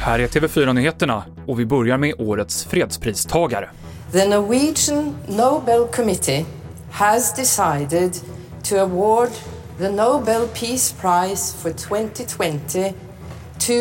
Här är TV4-nyheterna och vi börjar med årets fredspristagare. The Norwegian Nobel Committee has decided to award the Nobel Peace Prize for 2020 to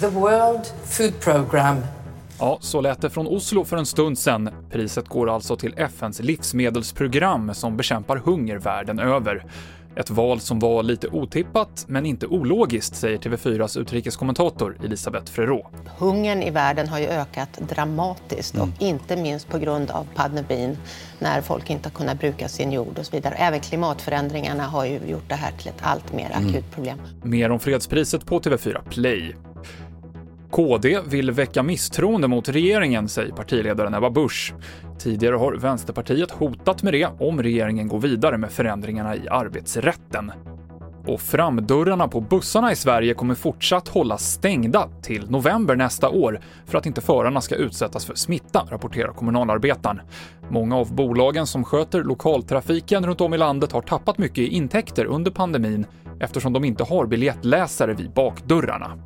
the World Food Programme. Ja, så lät det från Oslo för en stund sedan. Priset går alltså till FNs livsmedelsprogram som bekämpar hunger världen över. Ett val som var lite otippat, men inte ologiskt, säger TV4s utrikeskommentator Elisabeth Frerot. Hungern i världen har ju ökat dramatiskt mm. och inte minst på grund av pandemin när folk inte har kunnat bruka sin jord och så vidare. Även klimatförändringarna har ju gjort det här till ett allt mer mm. akut problem. Mer om fredspriset på TV4 Play. KD vill väcka misstroende mot regeringen, säger partiledaren Ebba Busch. Tidigare har Vänsterpartiet hotat med det om regeringen går vidare med förändringarna i arbetsrätten. Och framdörrarna på bussarna i Sverige kommer fortsatt hållas stängda till november nästa år för att inte förarna ska utsättas för smitta, rapporterar kommunalarbetaren. Många av bolagen som sköter lokaltrafiken runt om i landet har tappat mycket i intäkter under pandemin eftersom de inte har biljettläsare vid bakdörrarna.